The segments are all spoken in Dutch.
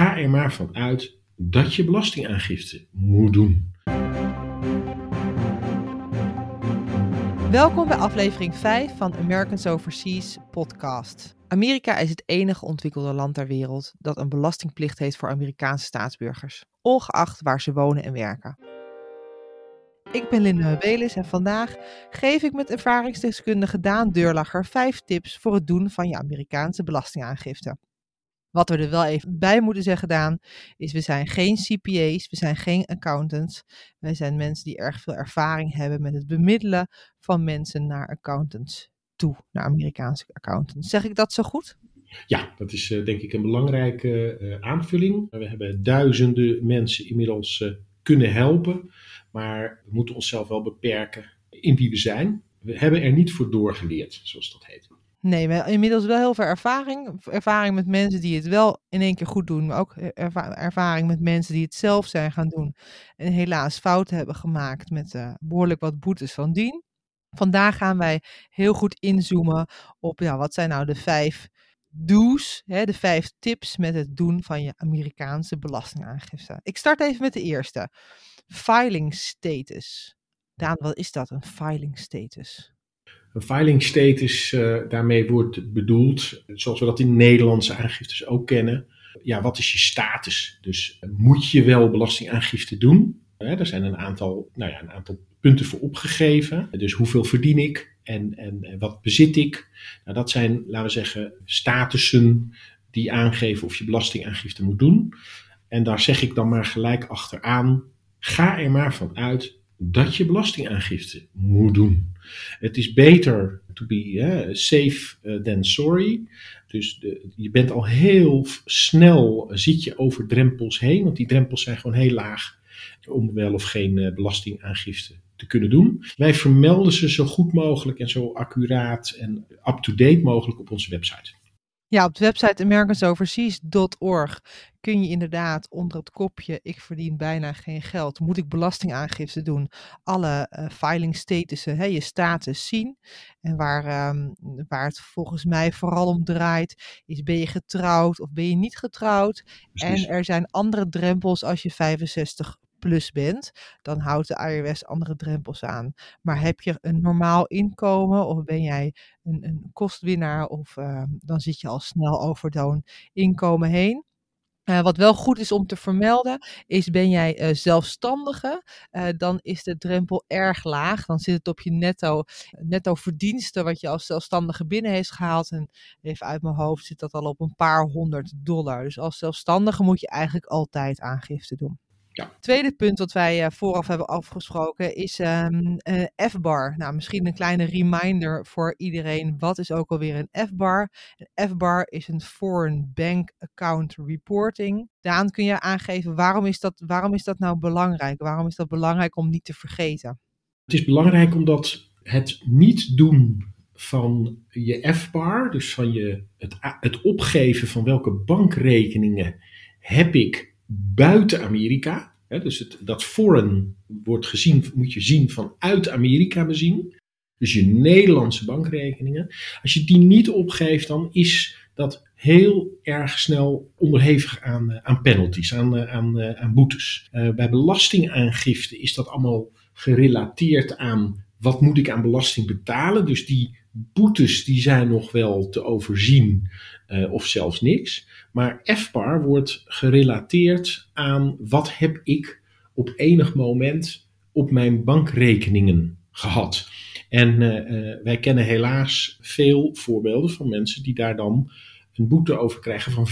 Ga er maar van uit dat je belastingaangifte moet doen. Welkom bij aflevering 5 van Americans Overseas podcast. Amerika is het enige ontwikkelde land ter wereld dat een belastingplicht heeft voor Amerikaanse staatsburgers, ongeacht waar ze wonen en werken. Ik ben Linda Mebelis en vandaag geef ik met ervaringsdeskundige Daan Deurlacher 5 tips voor het doen van je Amerikaanse belastingaangifte. Wat we er wel even bij moeten zeggen, Daan, is we zijn geen CPA's, we zijn geen accountants. Wij zijn mensen die erg veel ervaring hebben met het bemiddelen van mensen naar accountants toe, naar Amerikaanse accountants. Zeg ik dat zo goed? Ja, dat is uh, denk ik een belangrijke uh, aanvulling. We hebben duizenden mensen inmiddels uh, kunnen helpen, maar we moeten onszelf wel beperken in wie we zijn. We hebben er niet voor doorgeleerd, zoals dat heet. Nee, we hebben inmiddels wel heel veel ervaring. Ervaring met mensen die het wel in één keer goed doen. Maar ook erva ervaring met mensen die het zelf zijn gaan doen. En helaas fouten hebben gemaakt met uh, behoorlijk wat boetes van dien. Vandaag gaan wij heel goed inzoomen op ja, wat zijn nou de vijf do's, hè, de vijf tips met het doen van je Amerikaanse belastingaangifte. Ik start even met de eerste. Filing status. Daan, wat is dat, een filing status? Een filing status, uh, daarmee wordt bedoeld, zoals we dat in Nederlandse aangiftes ook kennen. Ja, wat is je status? Dus moet je wel belastingaangifte doen? Er zijn een aantal, nou ja, een aantal punten voor opgegeven. Dus hoeveel verdien ik en, en, en wat bezit ik? Nou, dat zijn, laten we zeggen, statussen die aangeven of je belastingaangifte moet doen. En daar zeg ik dan maar gelijk achteraan: ga er maar van uit dat je belastingaangifte moet doen. Het is beter to be safe uh, than sorry. Dus de, je bent al heel snel, zit je over drempels heen, want die drempels zijn gewoon heel laag om wel of geen uh, belastingaangifte te kunnen doen. Wij vermelden ze zo goed mogelijk en zo accuraat en up-to-date mogelijk op onze website. Ja, op de website americansoverseas.org kun je inderdaad onder het kopje ik verdien bijna geen geld, moet ik belastingaangifte doen, alle uh, filing statussen, hè, je status zien. En waar, um, waar het volgens mij vooral om draait, is ben je getrouwd of ben je niet getrouwd. Precies. En er zijn andere drempels als je 65 plus bent, dan houdt de IRS andere drempels aan. Maar heb je een normaal inkomen of ben jij een, een kostwinnaar of uh, dan zit je al snel over zo'n inkomen heen. Uh, wat wel goed is om te vermelden, is ben jij uh, zelfstandige, uh, dan is de drempel erg laag. Dan zit het op je netto, netto verdiensten wat je als zelfstandige binnen heeft gehaald. En even uit mijn hoofd zit dat al op een paar honderd dollar. Dus als zelfstandige moet je eigenlijk altijd aangifte doen. Ja. Tweede punt wat wij uh, vooraf hebben afgesproken is um, uh, F-bar. Nou, misschien een kleine reminder voor iedereen. Wat is ook alweer een F-bar? Een F-bar is een Foreign Bank Account Reporting. Daan, kun je aangeven waarom is, dat, waarom is dat nou belangrijk? Waarom is dat belangrijk om niet te vergeten? Het is belangrijk omdat het niet doen van je F-bar, dus van je, het, het opgeven van welke bankrekeningen heb ik buiten Amerika. Dus het, dat foreign wordt gezien, moet je zien vanuit Amerika bezien. Dus je Nederlandse bankrekeningen. Als je die niet opgeeft, dan is dat heel erg snel onderhevig aan, eh, aan penalties, aan, eh, aan, eh, aan boetes. Bij belastingaangifte is dat allemaal gerelateerd aan wat moet ik aan belasting betalen. Dus die boetes die zijn nog wel te overzien uh, of zelfs niks. Maar FPAR wordt gerelateerd aan wat heb ik op enig moment op mijn bankrekeningen gehad. En uh, uh, wij kennen helaas veel voorbeelden van mensen die daar dan een boete over krijgen van 25%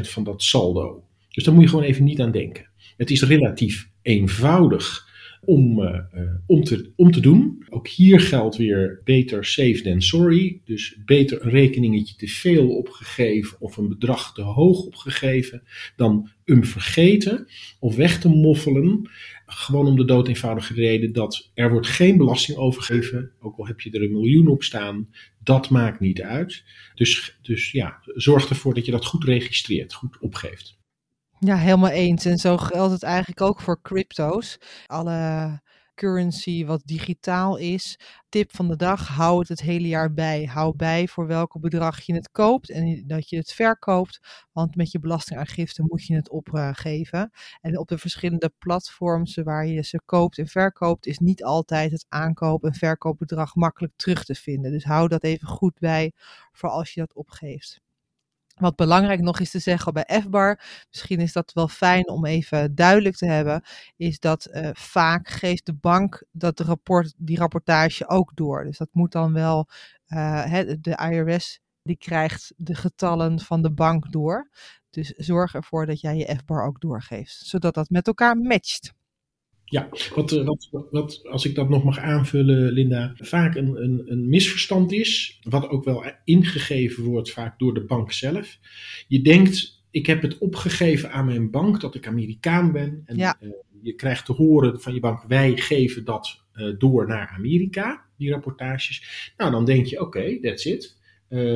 van dat saldo. Dus daar moet je gewoon even niet aan denken. Het is relatief eenvoudig om, uh, om, te, om te doen. Ook hier geldt weer beter safe than sorry. Dus beter een rekeningetje te veel opgegeven of een bedrag te hoog opgegeven dan hem vergeten of weg te moffelen. Gewoon om de dood eenvoudige reden dat er wordt geen belasting overgegeven, ook al heb je er een miljoen op staan, dat maakt niet uit. Dus, dus ja, zorg ervoor dat je dat goed registreert, goed opgeeft. Ja, helemaal eens. En zo geldt het eigenlijk ook voor crypto's. Alle currency wat digitaal is. Tip van de dag, hou het het hele jaar bij. Hou bij voor welke bedrag je het koopt en dat je het verkoopt. Want met je belastingaangifte moet je het opgeven. En op de verschillende platforms waar je ze koopt en verkoopt, is niet altijd het aankoop- en verkoopbedrag makkelijk terug te vinden. Dus hou dat even goed bij voor als je dat opgeeft. Wat belangrijk nog is te zeggen bij FBAR, misschien is dat wel fijn om even duidelijk te hebben, is dat uh, vaak geeft de bank dat rapport, die rapportage ook door. Dus dat moet dan wel, uh, de IRS die krijgt de getallen van de bank door. Dus zorg ervoor dat jij je FBAR ook doorgeeft, zodat dat met elkaar matcht. Ja, wat, eh, wat, wat, als ik dat nog mag aanvullen, Linda, vaak een, een, een, misverstand is, wat ook wel ingegeven wordt vaak door de bank zelf. Je denkt, ik heb het opgegeven aan mijn bank dat ik Amerikaan ben. En ja. uh, je krijgt te horen van je bank, wij geven dat uh, door naar Amerika, die rapportages. Nou, dan denk je, oké, okay, that's it.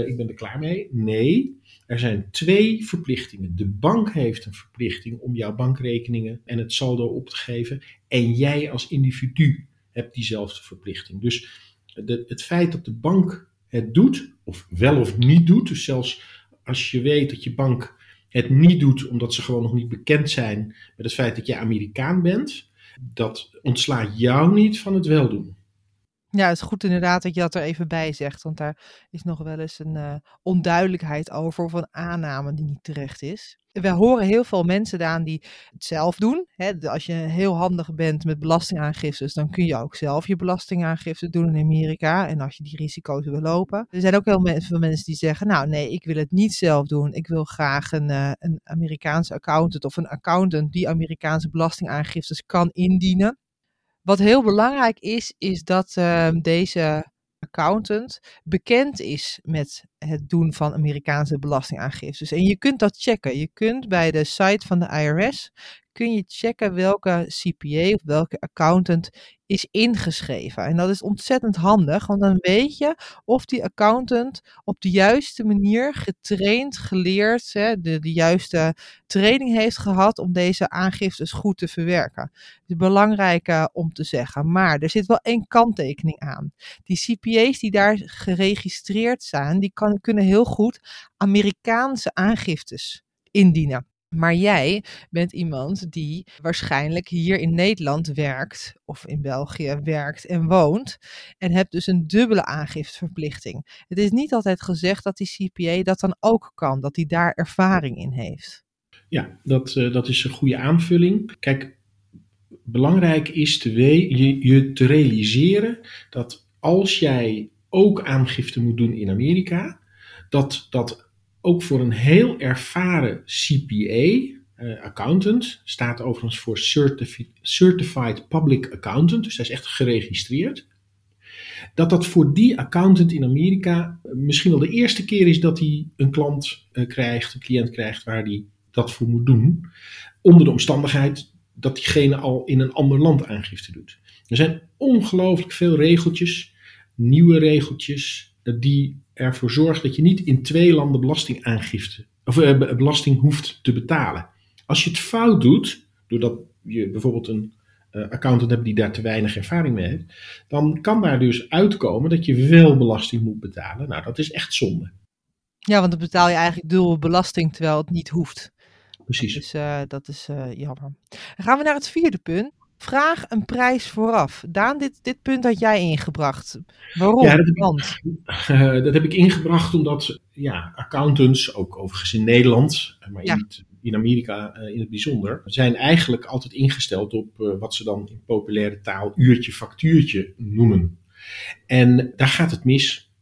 ik ben er klaar mee. Nee, er zijn twee verplichtingen. De bank heeft een verplichting om jouw bankrekeningen en het saldo op te geven. En jij als individu hebt diezelfde verplichting. Dus het feit dat de bank het doet, of wel of niet doet, dus zelfs als je weet dat je bank het niet doet omdat ze gewoon nog niet bekend zijn met het feit dat je Amerikaan bent, dat ontslaat jou niet van het weldoen. Ja, het is goed inderdaad dat je dat er even bij zegt, want daar is nog wel eens een uh, onduidelijkheid over of een aanname die niet terecht is. We horen heel veel mensen aan die het zelf doen. Hè. Als je heel handig bent met belastingaangiftes, dan kun je ook zelf je belastingaangifte doen in Amerika. En als je die risico's wil lopen. Er zijn ook heel veel mensen die zeggen, nou nee, ik wil het niet zelf doen. Ik wil graag een, uh, een Amerikaanse accountant of een accountant die Amerikaanse belastingaangiftes kan indienen. Wat heel belangrijk is, is dat uh, deze accountant bekend is met het doen van Amerikaanse belastingaangiftes. En je kunt dat checken. Je kunt bij de site van de IRS kun je checken welke CPA of welke accountant is ingeschreven. En dat is ontzettend handig, want dan weet je of die accountant op de juiste manier getraind, geleerd, hè, de, de juiste training heeft gehad om deze aangiftes goed te verwerken. Het is belangrijk uh, om te zeggen, maar er zit wel één kanttekening aan. Die CPA's die daar geregistreerd zijn, die kan, kunnen heel goed Amerikaanse aangiftes indienen. Maar jij bent iemand die waarschijnlijk hier in Nederland werkt, of in België werkt en woont, en hebt dus een dubbele aangifteverplichting. Het is niet altijd gezegd dat die CPA dat dan ook kan, dat hij daar ervaring in heeft. Ja, dat, uh, dat is een goede aanvulling. Kijk, belangrijk is te je, je te realiseren dat als jij ook aangifte moet doen in Amerika, dat dat ook voor een heel ervaren CPA, uh, accountant, staat overigens voor Certified, Public Accountant, dus hij is echt geregistreerd. Dat dat voor die accountant in Amerika misschien wel de eerste keer is dat hij een klant uh, krijgt, een cliënt krijgt waar hij dat voor moet doen. Onder de omstandigheid dat diegene al in een ander land aangifte doet. Er zijn ongelooflijk veel regeltjes, nieuwe regeltjes, die ervoor zorgt dat je niet in twee landen belastingaangifte of uh, belasting hoeft te betalen. Als je het fout doet, doordat je bijvoorbeeld een uh, accountant hebt die daar te weinig ervaring mee heeft, dan kan daar dus uitkomen dat je wel belasting moet betalen. Nou, dat is echt zonde. Ja, want dan betaal je eigenlijk dubbel belasting terwijl het niet hoeft. Precies. Dus uh, dat is jammer. Dan gaan we naar het vierde punt. Vraag een prijs vooraf. Daan, dit, dit punt had jij ingebracht. Waarom? Ja, dat, heb ik, uh, dat heb ik ingebracht omdat ja, accountants, ook overigens in Nederland, maar ja. in, in Amerika uh, in het bijzonder, zijn eigenlijk altijd ingesteld op uh, wat ze dan in populaire taal uurtje factuurtje noemen. En daar gaat het mis.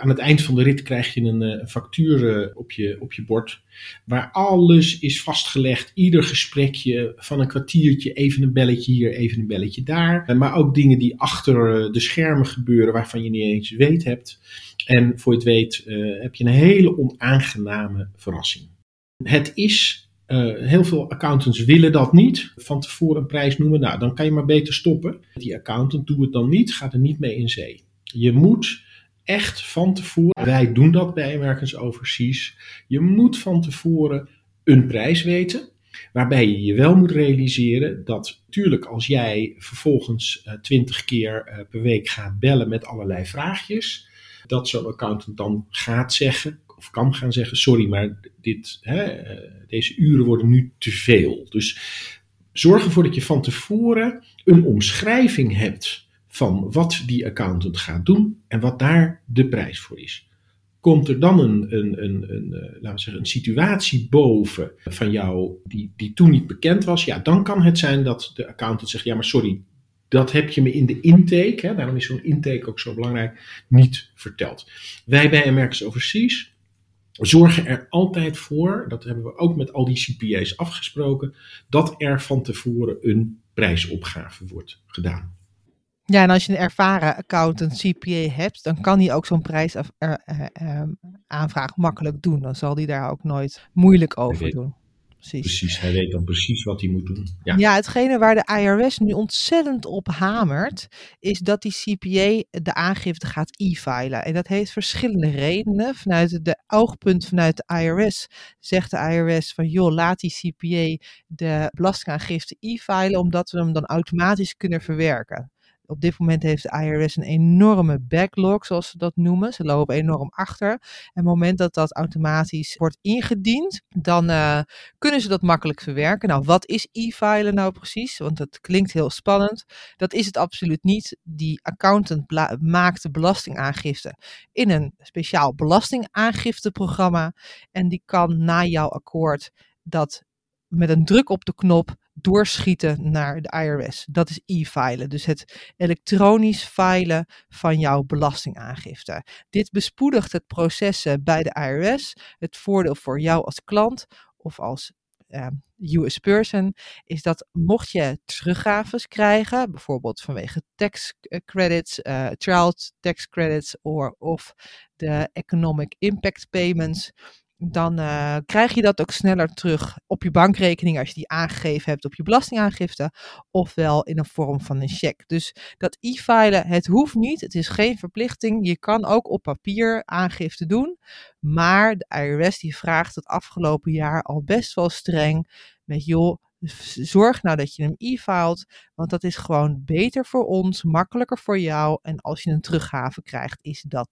Aan het eind van de rit krijg je een, een factuur op, je, op je bord. Waar alles is vastgelegd. Ieder gesprekje van een kwartiertje. Even een belletje hier, even een belletje daar. Maar ook dingen die achter de schermen gebeuren. Waarvan je niet eens weet hebt. En voor je het weet heb je een hele onaangename verrassing. Het is heel veel accountants willen dat niet. Van tevoren een prijs noemen. Nou, dan kan je maar beter stoppen. Die accountant doet het dan niet. Gaat er niet mee in zee. Je moet echt van tevoren, wij doen dat bij Americans Overseas, je moet van tevoren een prijs weten. Waarbij je je wel moet realiseren dat natuurlijk als jij vervolgens twintig keer per week gaat bellen met allerlei vraagjes, dat zo'n accountant dan gaat zeggen, of kan gaan zeggen, sorry, maar dit, hè, deze uren worden nu te veel. Dus zorg ervoor dat je van tevoren een omschrijving hebt van wat die accountant gaat doen en wat daar de prijs voor is. Komt er dan een, een, een, een, eh, laten we zeggen, een situatie boven van jou die, die toen niet bekend was, ja, dan kan het zijn dat de accountant zegt, ja, maar sorry, dat heb je me in de intake, hè, daarom is zo'n intake ook zo belangrijk, niet verteld. Wij bij Americas Overseas zorgen er altijd voor, dat hebben we ook met al die CPA's afgesproken, dat er van tevoren een prijsopgave wordt gedaan. Ja, en als je een ervaren accountant CPA hebt, dan kan hij ook zo'n prijsaanvraag makkelijk doen. Dan zal hij daar ook nooit moeilijk over doen. Precies. precies, hij weet dan precies wat hij moet doen. Ja. ja, hetgene waar de IRS nu ontzettend op hamert, is dat die CPA de aangifte gaat e-filen. En dat heeft verschillende redenen. Vanuit de oogpunt vanuit de IRS zegt de IRS van joh, laat die CPA de belastingaangifte e-filen, omdat we hem dan automatisch kunnen verwerken. Op dit moment heeft de IRS een enorme backlog, zoals ze dat noemen. Ze lopen enorm achter. En het moment dat dat automatisch wordt ingediend, dan uh, kunnen ze dat makkelijk verwerken. Nou, wat is e-filen nou precies? Want dat klinkt heel spannend. Dat is het absoluut niet. Die accountant maakt de belastingaangifte in een speciaal belastingaangifteprogramma. En die kan na jouw akkoord dat met een druk op de knop doorschieten naar de IRS. Dat is e-filen, dus het elektronisch filen van jouw belastingaangifte. Dit bespoedigt het proces bij de IRS. Het voordeel voor jou als klant of als uh, US person is dat mocht je teruggaves krijgen, bijvoorbeeld vanwege tax credits, uh, child tax credits or, of de economic impact payments, dan uh, krijg je dat ook sneller terug op je bankrekening als je die aangegeven hebt op je belastingaangifte, ofwel in een vorm van een cheque. Dus dat e-filen, het hoeft niet, het is geen verplichting. Je kan ook op papier aangifte doen, maar de IRS die vraagt het afgelopen jaar al best wel streng met joh, zorg nou dat je hem e-filt, want dat is gewoon beter voor ons, makkelijker voor jou en als je een teruggave krijgt, is dat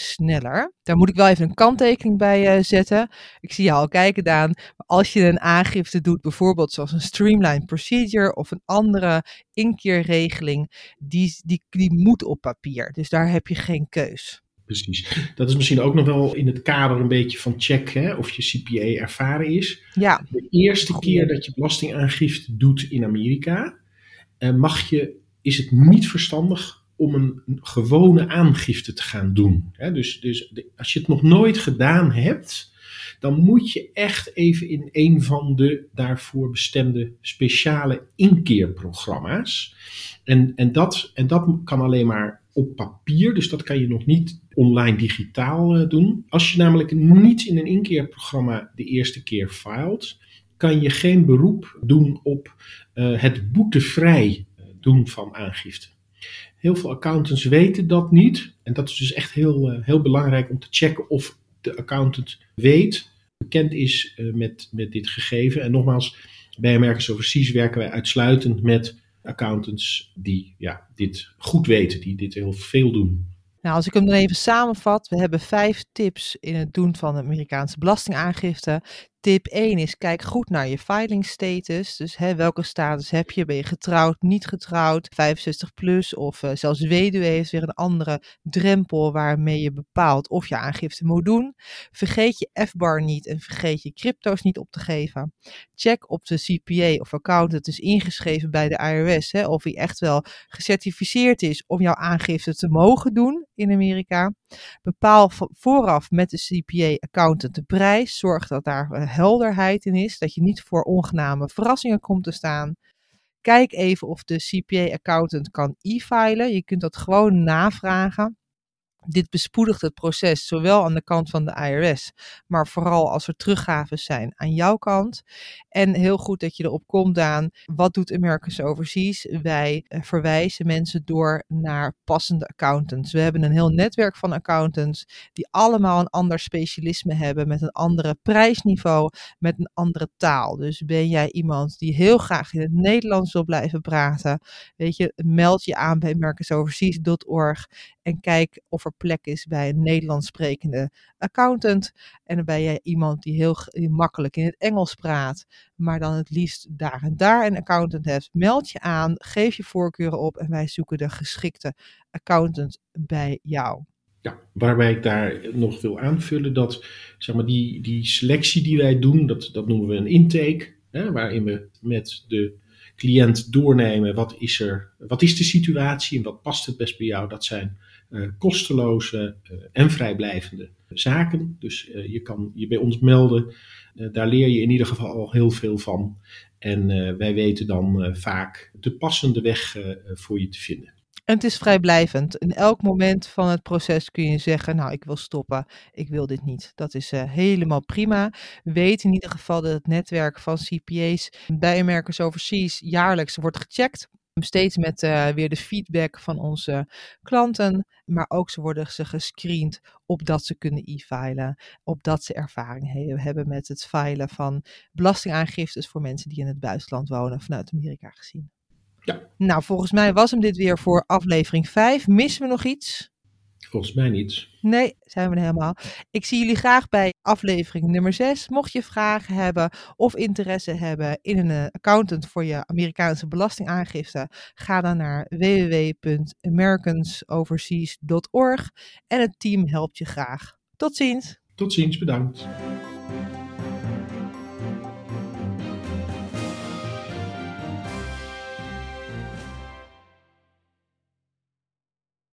sneller. Daar moet ik wel even een kanttekening bij uh, zetten. Ik zie je al kijken, Daan. Als je een aangifte doet, bijvoorbeeld zoals een streamline procedure of een andere inkeerregeling, die, die, die moet op papier. Dus daar heb je geen keus. Precies. Dat is misschien ook nog wel in het kader een beetje van check hè, of je CPA ervaren is. Ja. De eerste keer dat je belastingaangifte doet in Amerika, uh, mag je, is het niet verstandig om een gewone aangifte te gaan doen. dus, dus als je het nog nooit gedaan hebt, dan moet je echt even in een van de daarvoor bestemde speciale inkeerprogramma's. En, en, dat, en dat kan alleen maar op papier, dus dat kan je nog niet online digitaal uh, doen. Als je namelijk niet in een inkeerprogramma de eerste keer filt, kan je geen beroep doen op uh, het boetevrij doen van aangifte. Heel veel accountants weten dat niet. En dat is dus echt heel, uh, heel belangrijk om te checken of de accountant weet, bekend is uh, met, met dit gegeven. En nogmaals, bij Americas Overseas werken wij uitsluitend met accountants die ja, dit goed weten, die dit heel veel doen. Nou, als ik hem dan even samenvat, we hebben vijf tips in het doen van de Amerikaanse belastingaangifte. Tip 1 is kijk goed naar je filing status. Dus hè, welke status heb je? Ben je getrouwd, niet getrouwd, 65 plus of uh, zelfs weduwe is weer een andere drempel waarmee je bepaalt of je aangifte moet doen. Vergeet je FBAR niet en vergeet je crypto's niet op te geven. Check of de CPA of accountant is ingeschreven bij de IRS. Hè, of hij echt wel gecertificeerd is om jouw aangifte te mogen doen in Amerika. Bepaal vooraf met de CPA-accountant de prijs. Zorg dat daar eh, helderheid in is, dat je niet voor ongename verrassingen komt te staan. Kijk even of de CPA-accountant kan e-filen. Je kunt dat gewoon navragen. Dit bespoedigt het proces, zowel aan de kant van de IRS, maar vooral als er teruggaves zijn aan jouw kant. En heel goed dat je erop komt, Daan. Wat doet Americans Overseas? Wij eh, verwijzen mensen door naar passende accountants. We hebben een heel netwerk van accountants die allemaal een ander specialisme hebben, met een andere prijsniveau, met een andere taal. Dus ben jij iemand die heel graag in het Nederlands wil blijven praten, weet je, meld je aan bij americansoverseas.org en kijk of er plek is bij een Nederlands sprekende accountant. En jij iemand die heel makkelijk in het Engels praat, maar dan het liefst daar en daar een accountant hebt. Meld je aan, geef je voorkeuren op en wij zoeken de geschikte accountant bij jou. Ja, waarbij ik daar nog wil aanvullen dat zeg maar, die, die selectie die wij doen, dat, dat noemen we een intake, hè, waarin we met de cliënt doornemen wat is, er, wat is de situatie en wat past het best bij jou. Dat zijn kosteloze uh, en vrijblijvende zaken. Dus uh, je kan je bij ons melden. daar leer je in ieder geval al heel veel van. En wij weten dan vaak de passende weg voor je te vinden. En het is vrijblijvend. In elk moment van het proces kun je zeggen: Nou, ik wil stoppen, ik wil dit niet. Dat is helemaal prima. Weet in ieder geval dat het netwerk van CPA's bij Americans Overseas jaarlijks wordt gecheckt. Steeds met uh, weer de feedback van onze klanten. Maar ook ze worden ze gescreend opdat ze kunnen e-filen. Opdat ze ervaring he hebben met het filen van belastingaangiftes voor mensen die in het buitenland wonen vanuit Amerika gezien. Ja. Nou, volgens mij was hem dit weer voor aflevering 5. Missen we nog iets? Volgens mij niet. Nee, zijn we er helemaal. Ik zie jullie graag bij aflevering nummer 6. Mocht je vragen hebben of interesse hebben in een eh, accountant voor je Amerikaanse belastingaangifte, ga dan naar www.americansoverseas.org en het team helpt je graag. Tot ziens. Tot ziens, bedankt.